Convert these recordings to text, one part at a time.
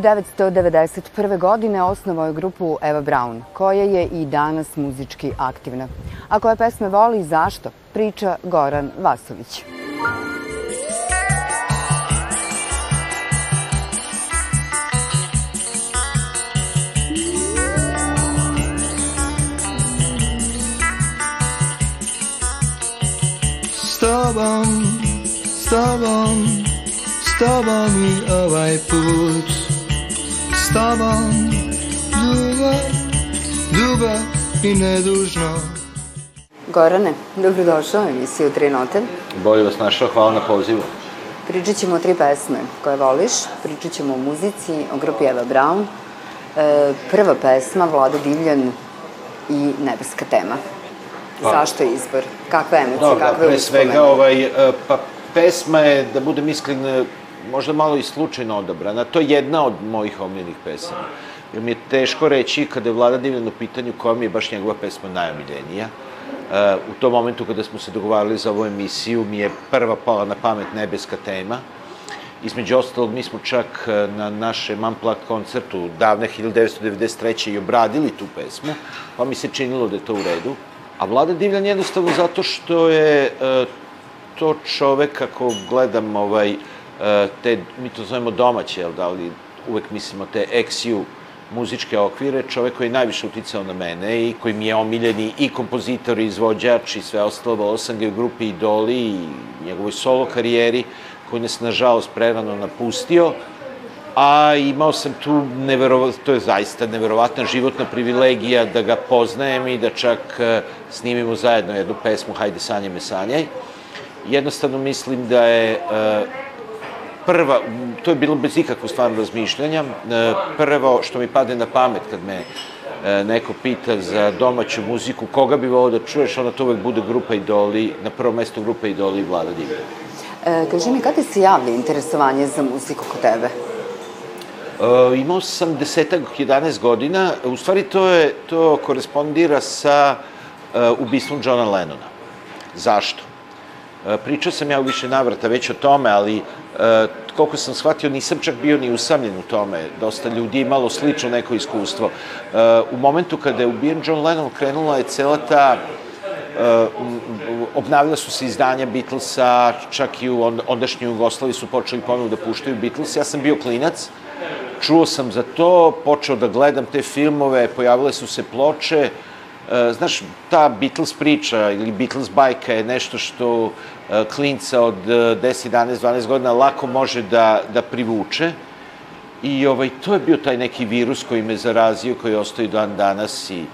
1991. godine osnovao je grupu Eva Braun, koja je i danas muzički aktivna. A koje pesme voli i zašto, priča Goran Vasović. S tobom, s tobom, s tobom i ovaj put S tobom dugo, dugo i nedužno Gorane, dobrodošao u emisiju Tri note. Bolje vas našao, hvala na pozivu. Pričat ćemo o tri pesme koje voliš, pričat ćemo o muzici, o grupi Eva Braun. E, prva pesma, Vlada Divljan i Nebeska tema. Pa. Zašto je izbor? Kakve emocije, Dobro, kakve pre uspomene? svega, ovaj, e, pa pesma je, da budem iskren, možda malo i slučajno odabrana. To je jedna od mojih omiljenih pesama. Jer mi je teško reći, kada je Vlada Divljan u pitanju, koja mi je baš njegova pesma najomiljenija. E, u tom momentu kada smo se dogovarali za ovu emisiju, mi je prva pala na pamet nebeska tema. Između ostalog, mi smo čak e, na našem Unplugged koncertu davne 1993. i obradili tu pesmu, pa mi se činilo da je to u redu. A Vlada Divljan jednostavno zato što je e, to čovek, ako gledam ovaj, te, mi to zovemo domaće, jel da, ali uvek mislimo te eksiju muzičke okvire, čovek koji je najviše uticao na mene i koji mi je omiljeni i kompozitor, i izvođač i sve ostalo, volao sam ga u grupi Idoli i njegovoj solo karijeri, koji nas nažalost prerano napustio, a imao sam tu to je zaista neverovatna životna privilegija da ga poznajem i da čak e, snimimo zajedno jednu pesmu Hajde sanjaj me sanjaj. Jednostavno mislim da je e, prva, to je bilo bez ikakvog stvarno razmišljanja, e, prvo što mi pade na pamet kad me e, neko pita za domaću muziku, koga bi volao da čuješ, onda to uvek bude grupa Idoli, na prvo mesto grupa Idoli i Vlada Divlja. E, kaži mi, kada se javlja interesovanje za muziku kod tebe? E, imao sam desetak, 11 godina, u stvari to, je, to korespondira sa e, ubistvom Johna Lennona. Zašto? E, pričao sam ja u više navrata već o tome, ali e, koliko sam shvatio, nisam čak bio ni usamljen u tome. Dosta ljudi imalo slično neko iskustvo. E, u momentu kada je ubijen John Lennon, krenula je cela ta obnavljala su se izdanja Beatlesa, čak i u on, ondašnjoj Jugoslaviji su počeli ponovo da puštaju Beatles. Ja sam bio klinac, čuo sam za to, počeo da gledam te filmove, pojavile su se ploče. Uh, znaš, ta Beatles priča ili Beatles bajka je nešto što uh, klinca od 10, 11, 12 godina lako može da, da privuče. I ovaj, to je bio taj neki virus koji me zarazio, koji ostaje dan danas i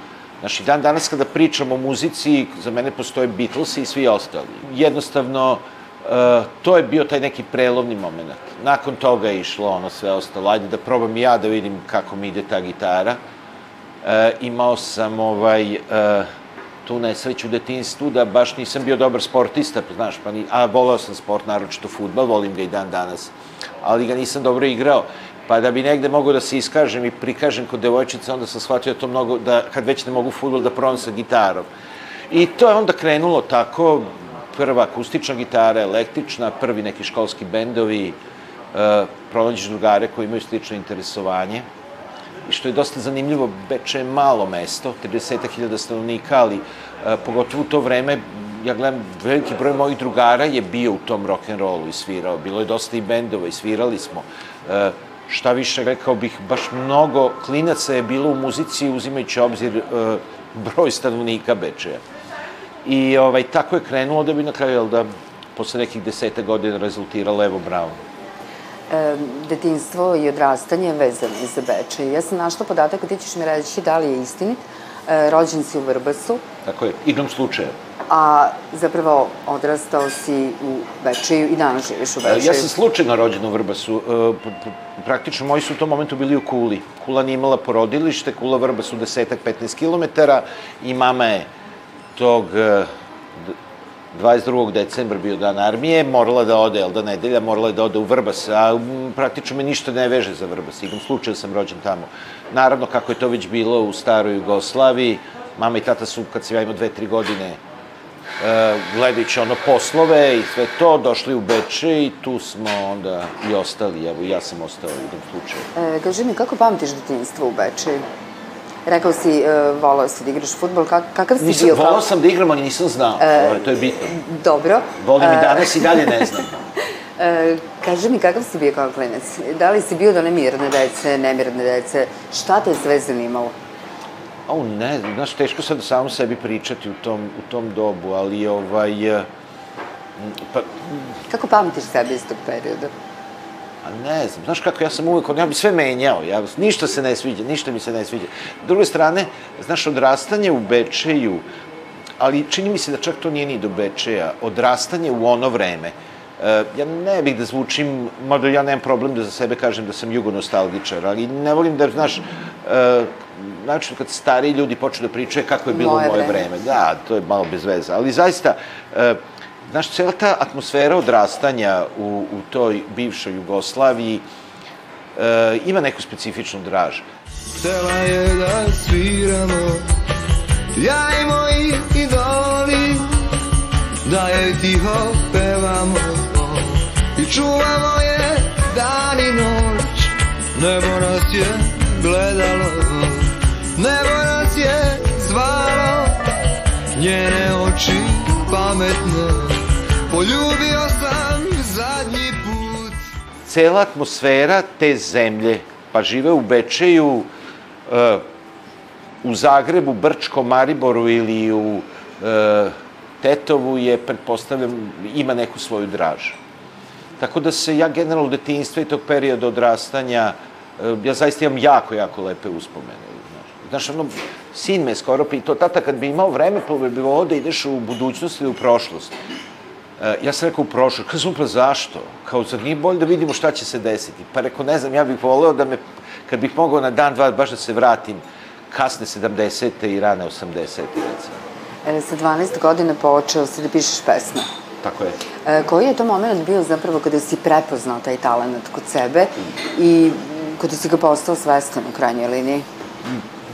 Znači, dan danas kada pričamo o muzici, za mene postoje Beatles i svi ostali. Jednostavno, uh, to je bio taj neki prelovni moment. Nakon toga je išlo ono sve ostalo. Ajde da probam i ja da vidim kako mi ide ta gitara. Uh, imao sam ovaj, uh, tu nesreću u detinstvu da baš nisam bio dobar sportista, znaš, pa ni, a voleo sam sport, naročito futbal, volim ga i dan danas, ali ga nisam dobro igrao. Pa da bi negde mogao da se iskažem i prikažem kod devojčica, onda sam shvatio to mnogo, da kad već ne mogu futbol, da probam sa gitarom. I to je onda krenulo tako, prva akustična gitara, električna, prvi neki školski bendovi, uh, pronađeš drugare koji imaju slično interesovanje. I što je dosta zanimljivo, Beče je malo mesto, 30.000 stanovnika, ali uh, pogotovo u to vreme, ja gledam, veliki broj mojih drugara je bio u tom rock'n'rollu i svirao. Bilo je dosta i bendova i svirali smo. Uh, šta više, rekao bih, baš mnogo klinaca je bilo u muzici uzimajući obzir uh, broj stanovnika Bečeja. I ovaj, tako je krenulo da bi na kraju, jel da, posle nekih deseta godina rezultiralo Evo Brown. E, detinstvo i odrastanje vezano je za Bečej. Ja sam našla podatak, a ti ćeš mi reći da li je istinit. E, rođen si u Vrbasu, Tako je, igrom slučaja. a zapravo odrastao si u Bečeju i danas živiš u Bečeju. E, Ja sam slučajno rođen u Vrbasu. E, Praktično, moji su u tom momentu bili u Kuli. Kula nije imala porodilište, Kula Vrbas u desetak, 15 kilometara i mama je tog e, 22. decembra bio dan armije, morala da ode, jel da nedelja, morala da ode u Vrbas, a praktično me ništa ne veže za Vrbas, igrom slučaja sam rođen tamo. Naravno, kako je to već bilo u staroj Jugoslaviji, mama i tata su, kad sam ja imao dve, tri godine, e, gledajući ono poslove i sve to, došli u Beče i tu smo onda i ostali, evo ja sam ostao u tom slučaju. E, kaži mi, kako pamtiš detinjstvo u Beči? Rekao si, e, volao si da igraš futbol, kak, kakav si Nisam, bio kao... volao sam da igram, ali nisam znao, e, to je bitno. Dobro. Volim i E, danas i dalje ne znam. E, kaži mi, kakav si bio kao klinac? Da li si bio do one mirne dece, nemirne dece? Šta te sve zanimalo? O, ne, znam, znaš, teško sad samom sebi pričati u tom, u tom dobu, ali ovaj... Pa, Kako pamtiš sebe iz tog perioda? A ne znam, znaš kako, ja sam uvek, ja bi sve menjao, ja, ništa se ne sviđa, ništa mi se ne sviđa. S druge strane, znaš, odrastanje u Bečeju, ali čini mi se da čak to nije ni do Bečeja, odrastanje u ono vreme, e, ja ne bih da zvučim, mada ja nemam problem da za sebe kažem da sam jugonostalgičar, ali ne volim da, znaš, e, znači kad stariji ljudi počnu da pričaju kako je bilo Moje moje vreme. vreme. Da, to je malo bez veze, ali zaista, e, znaš, cela ta atmosfera odrastanja u, u toj bivšoj Jugoslaviji e, ima neku specifičnu draž. Htela je da sviramo Ja i moji idoli Da je tiho pevamo I čuvamo je dan i noć Nebo nas je gledalo Nebo nas je zvalo Njene oči pametne Poljubio sam zadnji put Cela atmosfera te zemlje, pa žive u Bečeju, e, u Zagrebu, Brčkom, Mariboru ili u e, Tetovu je, pretpostavljam, ima neku svoju draž. Tako da se ja generalno detinjstva i tog perioda odrastanja, e, ja zaista imam jako, jako lepe uspomene. Znaš, ono, sin me skoro pitao, tata, kad bi imao vreme, pa bi volao da ideš u budućnost ili u prošlost. E, ja sam rekao u prošlost, kao sam pa zašto? Kao, zar nije bolje da vidimo šta će se desiti? Pa rekao, ne znam, ja bih voleo da me, kad bih mogao na dan, dva, baš da se vratim, kasne 70. i rane 80. recimo. E, sa 12 godina počeo si da pišeš pesme. Tako je. E, koji je to moment bio zapravo kada si prepoznao taj talent kod sebe i kada si ga postao svestan u krajnjoj liniji?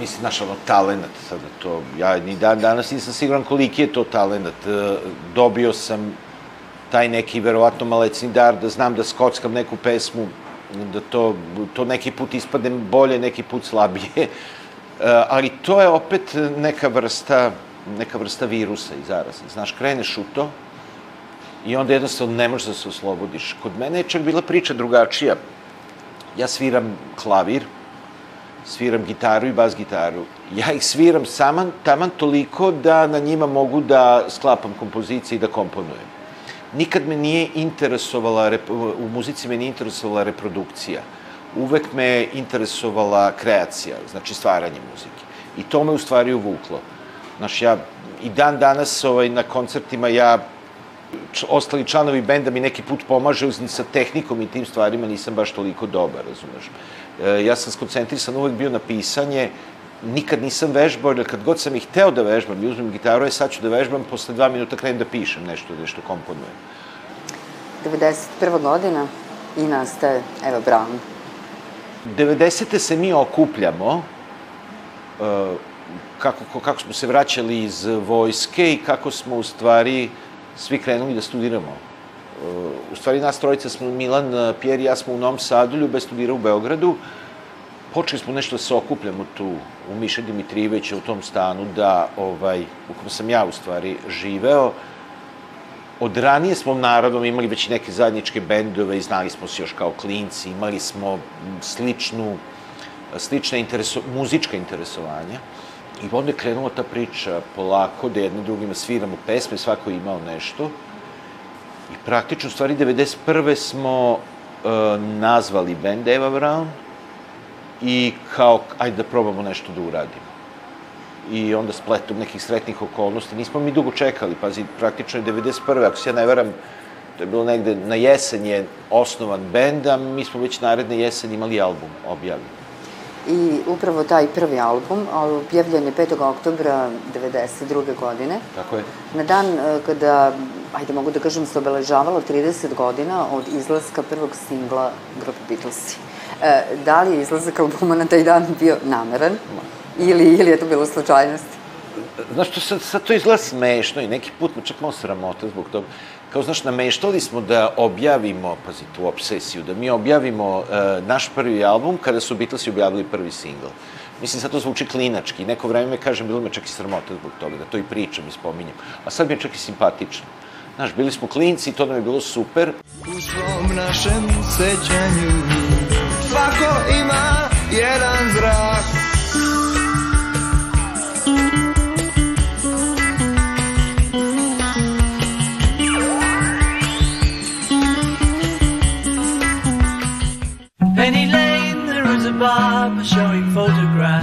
mislim, znaš, ono, talenat, sada to, ja ni dan danas nisam siguran koliki je to talenat. E, Dobio sam taj neki, verovatno, malecni dar, da znam da skockam neku pesmu, da to, to neki put ispadne bolje, neki put slabije. Ali to je opet neka vrsta, neka vrsta virusa i zaraza. Znaš, kreneš u to i onda jednostavno ne možeš da se oslobodiš. Kod mene je čak bila priča drugačija. Ja sviram klavir, sviram gitaru i bas gitaru. Ja ih sviram saman, taman toliko da na njima mogu da sklapam kompozicije i da komponujem. Nikad me nije interesovala, u muzici me nije interesovala reprodukcija. Uvek me je interesovala kreacija, znači stvaranje muzike. I to me u stvari uvuklo. Znaš, ja i dan danas ovaj, na koncertima ja ostali članovi benda mi neki put pomažu sa tehnikom i tim stvarima nisam baš toliko dobar, razumeš. E, ja sam skoncentrisan uvek bio na pisanje, nikad nisam vežbao, jer kad god sam ih hteo da vežbam i uzmem gitaru, je sad ću da vežbam, posle dva minuta krenem da pišem nešto, nešto komponujem. 91. godina i nastaje Eva Braun. 90. se mi okupljamo, e, kako, kako smo se vraćali iz vojske i kako smo u stvari svi krenuli da studiramo. E, U stvari nas trojica smo, Milan, Pjer i ja smo u Novom Sadu, Ljube studira u Beogradu. Počeli smo nešto da se okupljamo tu u Miše Dimitrijevića, u tom stanu, da, ovaj, u kom sam ja u stvari živeo. Od ranije smo naravno imali već neke zajedničke bendove i znali smo se još kao klinci, imali smo sličnu, slične intereso, muzička interesovanja. I onda je krenula ta priča polako da jedno drugima sviramo pesme, svako je imao nešto. I praktično, u stvari, 91. smo e, nazvali band Eva Brown i kao, ajde da probamo nešto da uradimo i onda spletom nekih sretnih okolnosti. Nismo mi dugo čekali, pazi, praktično je 91. Ako se ja ne veram, to je bilo negde na jesen je osnovan bend, a mi smo već naredne jesen imali album objavljen. I upravo taj prvi album objavljen je 5. oktobra 92. godine. Tako je. Na dan e, kada, ajde mogu da kažem, se obeležavalo 30 godina od izlaska prvog singla grupe Beatlesi. E, da li je izlazak albuma na taj dan bio nameran ili, ili je to bilo slučajnost? znaš, to sad, sad to izgleda smešno i neki put me čak malo sramota zbog toga. Kao, znaš, nameštali smo da objavimo, pazi tu obsesiju, da mi objavimo uh, naš prvi album kada su Beatlesi objavili prvi singl. Mislim, sad to zvuči klinački. Neko vreme me kažem, bilo me čak i sramota zbog toga, da to i pričam i spominjem. A sad mi je čak i simpatično. Znaš, bili smo klinci i to nam je bilo super. U svom našem sećanju Svako ima jedan zrak. Penny Lane, there is a barber showing photographs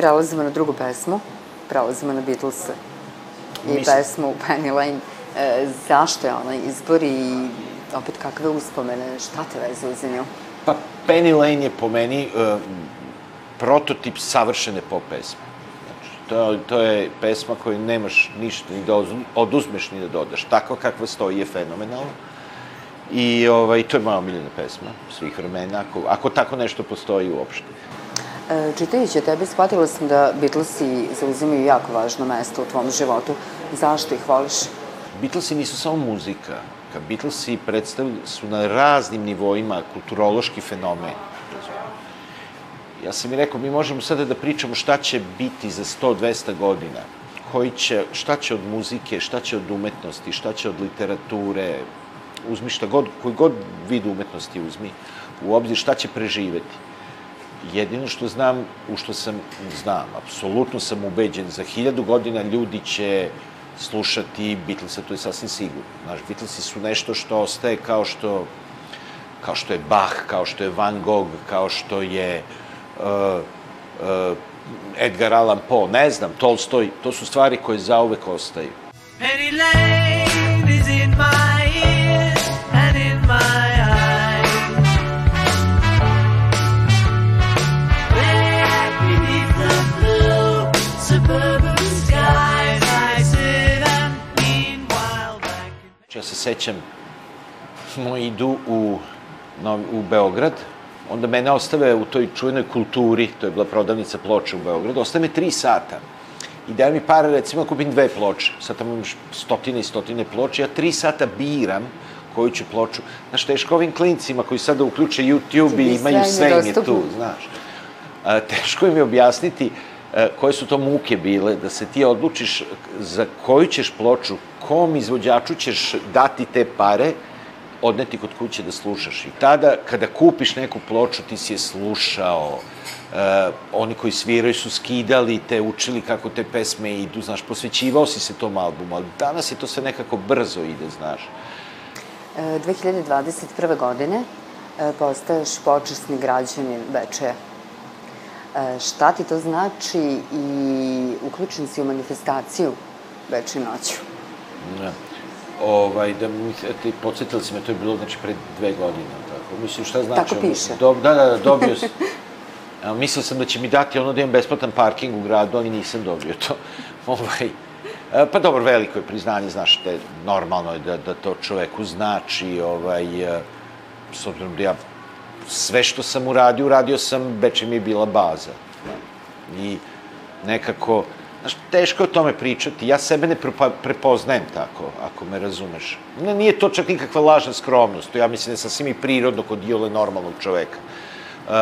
Prelazimo na drugu pesmu, prelazimo na Beatlese i Mislim- pesmu Penny Lane. E, zašto je ona izbor i opet kakve uspomene, šta te vezuje za nju? Pa Penny Lane je po meni uh, prototip savršene pop pesme. Znači, to, to je pesma koju nemaš ništa ni da oduzmeš ni da dodaš. Takva kakva stoji je fenomenalna. I ovaj, to je moja omiljena pesma svih vremena, ako, ako tako nešto postoji uopšte. E, čitajući o tebi, shvatila sam da Beatlesi zauzimaju jako važno mesto u tvom životu. Zašto ih voliš? Beatlesi nisu samo muzika. Beatlesi su na raznim nivoima kulturološki fenomen. Ja sam i rekao, mi možemo sada da pričamo šta će biti za 100-200 godina. Koji će, šta će od muzike, šta će od umetnosti, šta će od literature, uzmi šta god, koji god vid umetnosti uzmi, u obzir šta će preživeti. Jedino što znam, u što sam, znam, apsolutno sam ubeđen, za hiljadu godina ljudi će slušati Beatlesa, to je sasvim sigurno. Znaš, Beatlesi su nešto što ostaje kao što, kao što je Bach, kao što je Van Gogh, kao što je uh, uh, Edgar Allan Poe, ne znam, Tolstoj, to su stvari koje zauvek ostaju. Penny Lane Ja se sećam, smo idu u, u Beograd, onda mene ostave u toj čuvenoj kulturi, to je bila prodavnica ploča u Beogradu, ostave me tri sata. I daj mi pare, recimo, da kupim dve ploče. Sad tamo imaš stotine i stotine ploče, ja tri sata biram koju ću ploču. Znaš, teško ovim klincima koji sada uključe YouTube i imaju sve im je tu, znaš. A, teško im je objasniti koje su to muke bile, da se ti odlučiš za koju ćeš ploču, kom izvođaču ćeš dati te pare, odneti kod kuće da slušaš. I tada, kada kupiš neku ploču, ti si je slušao, e, oni koji sviraju su skidali te, učili kako te pesme idu, znaš, posvećivao si se tom albumu, ali danas je to sve nekako brzo ide, znaš. E, 2021. godine e, postaješ počasni građanin Bečeja. E, šta ti to znači i uključen si u manifestaciju Bečej noću? Ne. Ovaj, da mi, ti podsjetili si me, to je bilo, znači, pre dve godine, tako. Mislim, šta znači? Tako piše. Do, da, da, da, dobio sam. A, mislio sam da će mi dati ono da imam besplatan parking u gradu, ali nisam dobio to. ovaj, e, pa dobro, veliko je priznanje, znaš, te, normalno je da, da to čoveku znači, ovaj, e, s obzirom da ja sve što sam uradio, uradio sam, Beče mi je bila baza. I nekako, znaš, teško je o tome pričati. Ja sebe ne prepoznajem tako, ako me razumeš. Ne, nije to čak nikakva lažna skromnost, to ja mislim da je sasvim i prirodno kod iole normalnog čoveka. Uh,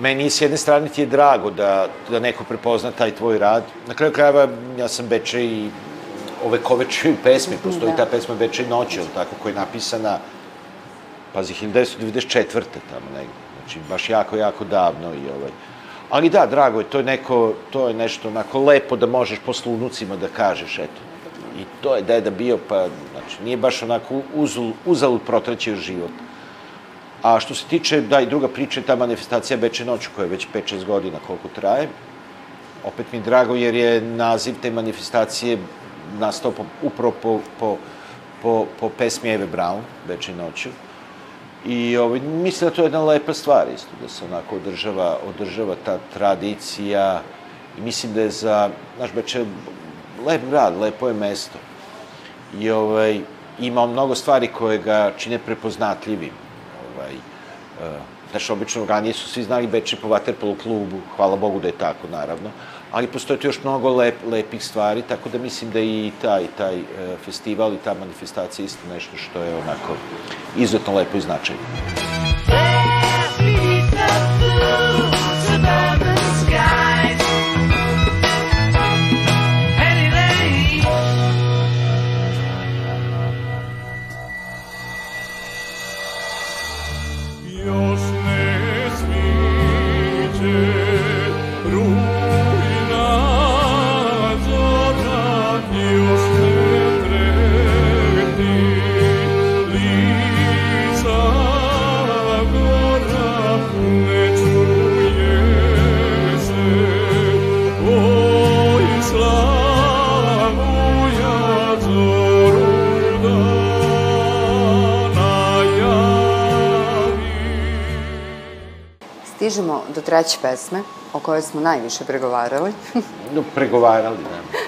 meni s jedne strane ti je drago da, da neko prepozna taj tvoj rad. Na kraju krajeva, ja sam Beče i ove koveče pesme, postoji Da. ta pesma Beče i noće, jel tako, koja je napisana pazi, 1994. tamo negde. Znači, baš jako, jako davno i ovaj... Ali da, drago je, to je neko, to je nešto onako lepo da možeš posle unucima da kažeš, eto. I to je deda bio, pa, znači, nije baš onako uzul, uzalud protraćio život. A što se tiče, da, i druga priča je ta manifestacija Beče noću, koja je već 5-6 godina koliko traje. Opet mi je drago jer je naziv te manifestacije nastao po, upravo po, po, po, po pesmi Eve Brown, Beče noću. I ovaj, mislim da to je jedna lepa stvar isto, da se onako održava, održava ta tradicija i mislim da je za, znaš, Beče je lep grad, lepo je mesto. i ovaj, ima mnogo stvari koje ga čine prepoznatljivim. Ovaj, uh, Znaš, obično ranije su svi znali Bečej po Waterpolo klubu, hvala Bogu da je tako, naravno, ali postoje tu još mnogo lep, lepih stvari, tako da mislim da i taj, taj uh, festival i ta manifestacija isto nešto što je onako izuzetno lepo i značajno. Treće pesme, o kojoj smo najviše pregovarali. No, pregovarali, da.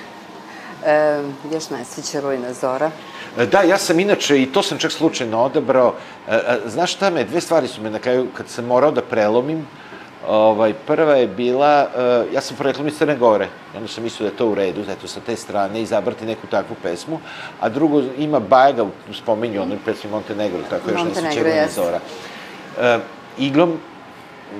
e, još nesviće Rujna Zora. E, Da, ja sam inače, i to sam čak slučajno odabrao, e, e, znaš šta me, dve stvari su me na kraju, kad sam morao da prelomim, ovaj, prva je bila, e, ja sam poreklom iz Crne Gore, onda sam mislio da je to u redu, eto, sa te strane, izabrati neku takvu pesmu, a drugo, ima Bajaga, spominju onoj pesmi Montenegro, tako još ne Montenegro, se Čegona jeste. Zora. E, iglom,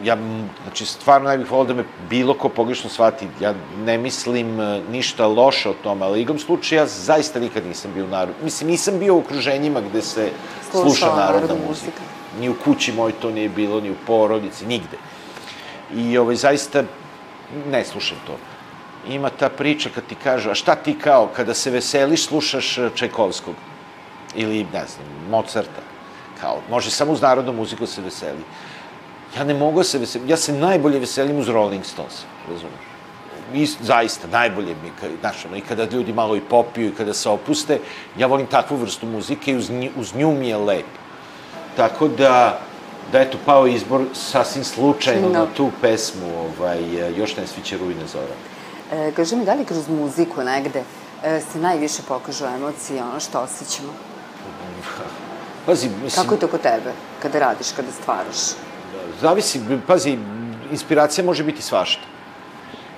ja, znači, stvarno ne bih volao da me bilo ko pogrešno shvati. Ja ne mislim e, ništa loše o tome, ali igrom slučaja ja zaista nikad nisam bio u narodu. Mislim, nisam bio u okruženjima gde se Slušala sluša narodna narodna muzika. muzika. Ni u kući moj to nije bilo, ni u porodici, nigde. I ovaj, zaista ne slušam to. Ima ta priča kad ti kažu, a šta ti kao, kada se veseliš, slušaš e, Čajkovskog ili, ne znam, Mozarta. Kao, može samo uz narodnu muziku da se veseli. Ja ne mogu da se veselim, ja se najbolje veselim uz Rolling Stones, razumeš? I zaista, najbolje mi, znaš, ono, i kada ljudi malo i popiju i kada se opuste, ja volim takvu vrstu muzike i uz, nju- uz nju mi je lep. Tako da, da eto, pao izbor sasvim slučajno No. na tu pesmu, ovaj, još ne sviće rujne zora. E, kaži mi, da li kroz muziku negde e, se najviše pokažu emocije, ono što osjećamo? Pazi, mislim, Kako je to kod tebe, kada radiš, kada stvaraš? Zavisi, pazi, inspiracija može biti svašta.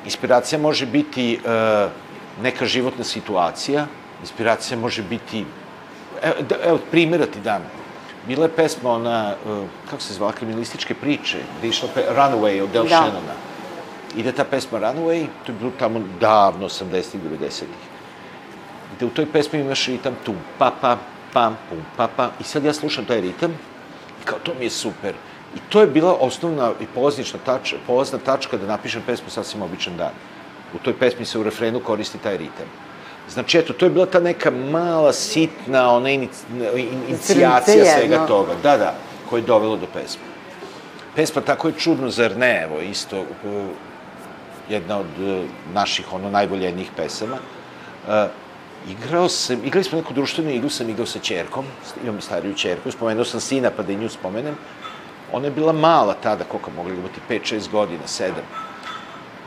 Inspiracija može biti e, neka životna situacija, inspiracija može biti... Evo, evo primjera ti dam. Bila je pesma ona, e, kako se zvala, kriminalističke priče, gde je išla pe, Runaway od Del Da. Shannona. Ide ta pesma Runaway, to je bilo tamo davno, 80-ih, 90-ih gde u toj pesmi imaš ritam tum, pa, pa, pam, pum, pa, pa, i sad ja slušam taj ritam i kao, to mi je super. I to je bila osnovna i polaznična tač, polazna tačka da napišem pesmu sasvim običan dan. U toj pesmi se u refrenu koristi taj ritam. Znači, eto, to je bila ta neka mala, sitna, ona inic, in, inicijacija svega toga. Da, da, koje je dovelo do pesme. Pesma Tako je čudno, zar ne? Evo, isto, jedna od uh, naših, ono, najvoljenijih pesama. Uh, igrao sam, igrali smo neku društvenu igru, sam igrao sa čerkom, imam stariju čerku, spomenuo sam sina, pa da i nju spomenem. Ona je bila mala tada, koliko mogla imati, 5-6 godina, 7.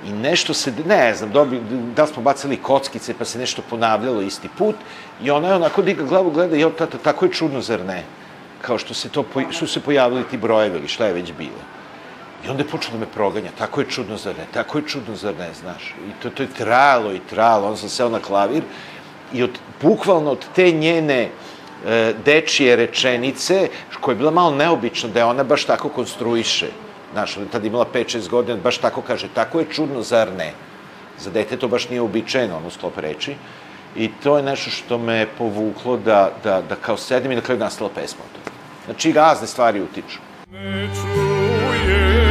I nešto se, ne znam, dobi, da smo bacali kockice, pa se nešto ponavljalo isti put, i ona je onako diga glavu, gleda, jo, tata, tako je čudno, zar ne? Kao što se to, su se pojavili ti brojevi, ili šta je već bilo. I onda je počeo da me proganja, tako je čudno, zar ne, tako je čudno, zar ne, znaš. I to, to je trajalo i trajalo, onda sam seo na klavir i od, bukvalno od te njene e, dečije rečenice, koja je bila malo neobično, da je ona baš tako konstruiše, znaš, ona je tada imala 5-6 godina, baš tako kaže, tako je čudno, zar ne? Za dete to baš nije uobičajeno, ono sklop reči. I to je nešto što me povuklo da, da, da kao sedim i na kraju nastala pesma o tome. Znači, razne stvari utiču. Ne čuje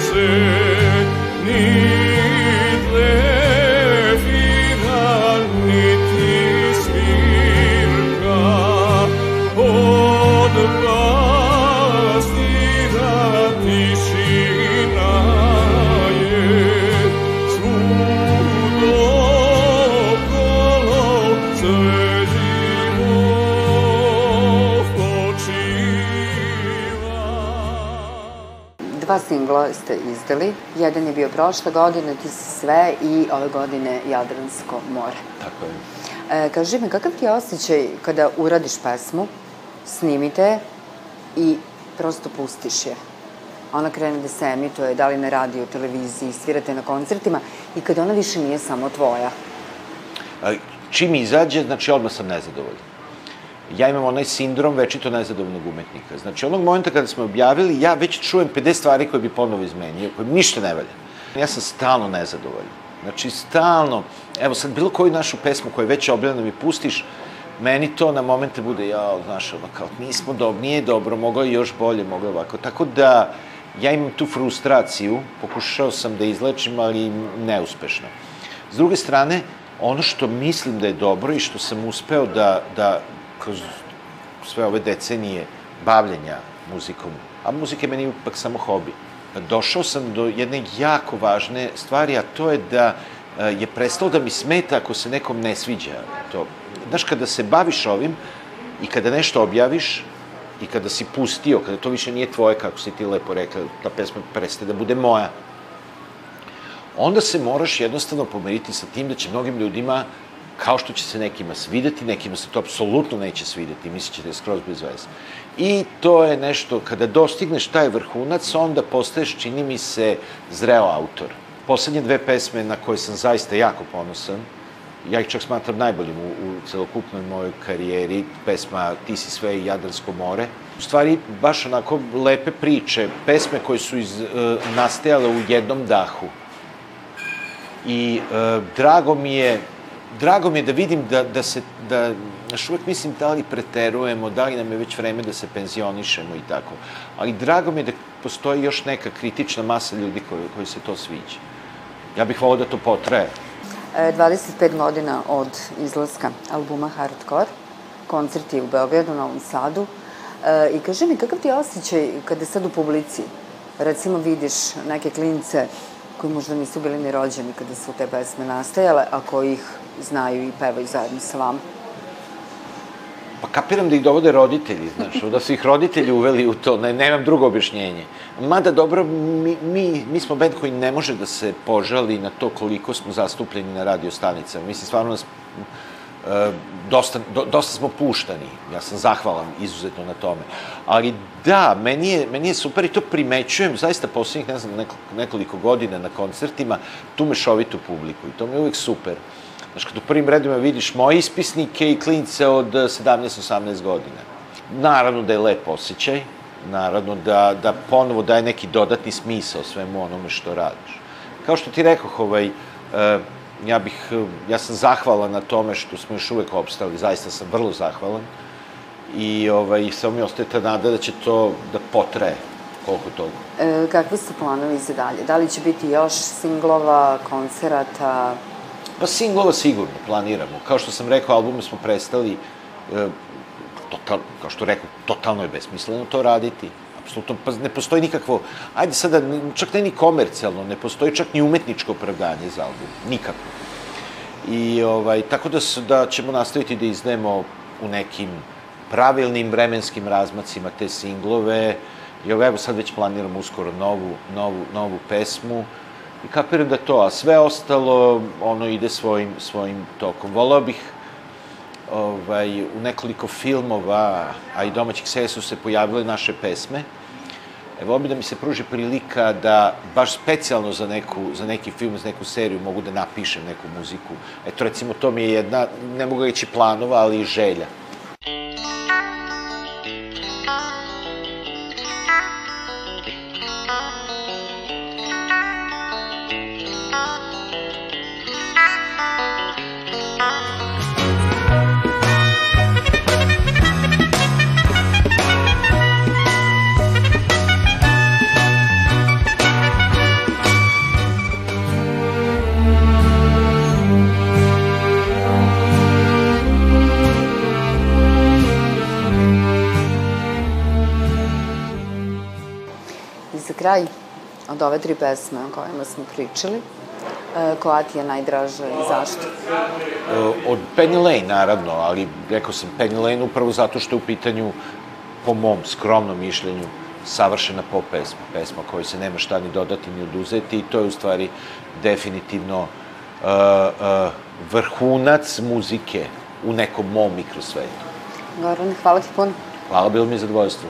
se Dva singla ste izdali. Jedan je bio prošle godine, Ti si sve i ove godine Jadransko more. Tako je. E, kaži mi, kakav ti je osjećaj kada uradiš pesmu, snimite je i prosto pustiš je? Ona krene da se emituje, da li na radiju, televiziji, svirate na koncertima i kada ona više nije samo tvoja. A, Čim izađe, znači odmah sam nezadovoljan. Ja imam onaj sindrom večito nezadovoljnog umetnika. Znači, onog momenta kada smo objavili, ja već čujem 50 stvari koje bi ponovo izmenio, koje ništa ne valja. Ja sam stalno nezadovoljan. Znači, stalno, evo sad, bilo koju našu pesmu koja je već objavljena mi pustiš, meni to na momente bude, ja, znaš, ono, kao, nismo dobro, nije dobro, moglo je još bolje, moglo je ovako. Tako da, ja imam tu frustraciju, pokušao sam da izlečim, ali neuspešno. S druge strane, ono što mislim da je dobro i što sam uspeo da, da kroz sve ove decenije bavljenja muzikom, a muzika je meni ipak samo hobi, došao sam do jedne jako važne stvari, a to je da e, je prestalo da mi smeta ako se nekom ne sviđa to. Znaš, kada se baviš ovim i kada nešto objaviš, i kada si pustio, kada to više nije tvoje, kako si ti lepo rekla, ta pesma prestaje da bude moja, onda se moraš jednostavno pomeriti sa tim da će mnogim ljudima, kao što će se nekima svideti, nekima se to apsolutno neće svideti, misliće da je skroz bez veze. I to je nešto, kada dostigneš taj vrhunac, onda postaješ, čini mi se, zreo autor. Poslednje dve pesme na koje sam zaista jako ponosan, ja ih čak smatram najboljim u, u celokupnoj mojoj karijeri, pesma Ti si sve i Jadransko more. U stvari, baš onako lepe priče, pesme koje su iz, e, nastajale u jednom dahu. I e, drago mi je, drago mi je da vidim da, da se, da, znaš, uvek mislim da li preterujemo, da li nam je već vreme da se penzionišemo i tako. Ali drago mi je da postoji još neka kritična masa ljudi koji, koji se to sviđa. Ja bih volao da to potraje. E, 25 godina od izlaska albuma Hardcore, koncerti u Beogradu, Novom Sadu. E, I kaži mi, kakav ti je osjećaj kada sad u publici, recimo vidiš neke klince koji možda nisu bili ni rođeni kada su te pesme nastajale, a koji ih znaju i pevaju zajedno sa vama? Pa kapiram da ih dovode roditelji, znaš, da su ih roditelji uveli u to, ne, nemam drugo objašnjenje. Mada dobro, mi, mi, mi smo band koji ne može da se požali na to koliko smo zastupljeni na radio stanicama. Mislim, stvarno nas, dosta, do, dosta smo puštani. Ja sam zahvalan izuzetno na tome. Ali da, meni je, meni je super i to primećujem zaista poslednjih, ne znam, nekoliko, nekoliko godina na koncertima, tu mešovitu publiku i to mi je uvek super. Znaš, kad u prvim redima vidiš moje ispisnike i klince od 17-18 godina. Naravno da je lep osjećaj, naravno da, da ponovo daje neki dodatni smisao svemu onome što radiš. Kao što ti rekoh, ovaj, e, ja bih, ja sam zahvalan na tome što smo još uvek opstali, zaista sam vrlo zahvalan i ovaj, samo mi ostaje ta nada da će to da potraje koliko toga. E, kakvi su planovi za dalje? Da li će biti još singlova, koncerata? Pa singlova sigurno planiramo. Kao što sam rekao, albume smo prestali, e, total, kao što rekao, totalno je besmisleno to raditi. Apsolutno, pa ne postoji nikakvo, ajde sada, čak ne ni komercijalno, ne postoji čak ni umetničko opravdanje za album. Nikako. I ovaj, tako da, da ćemo nastaviti da izdajemo u nekim pravilnim vremenskim razmacima te singlove. I evo sad već planiramo uskoro novu, novu, novu pesmu. I kapiram da to, a sve ostalo, ono, ide svojim, svojim tokom. Volao bih, ovaj, u nekoliko filmova, a i domaćih serija su se pojavile naše pesme. Evo bi da mi se pruži prilika da baš specijalno za, neku, za neki film, za neku seriju mogu da napišem neku muziku. Eto, recimo, to mi je jedna, ne mogu reći planova, ali i želja. I za kraj, od ove tri pesme o kojima smo pričali, e, koja ti je najdraža i zašto? E, Od Penny Lane, naravno, ali rekao sam Penny Lane upravo zato što je u pitanju, po mom skromnom mišljenju, savršena pop pesma. Pesma kojoj se nema šta ni dodati ni oduzeti i to je u stvari definitivno uh, vrhunac muzike u nekom mom mikrosvetu. Goran, hvala ti puno. Hvala, bilo mi je zadovoljstvo.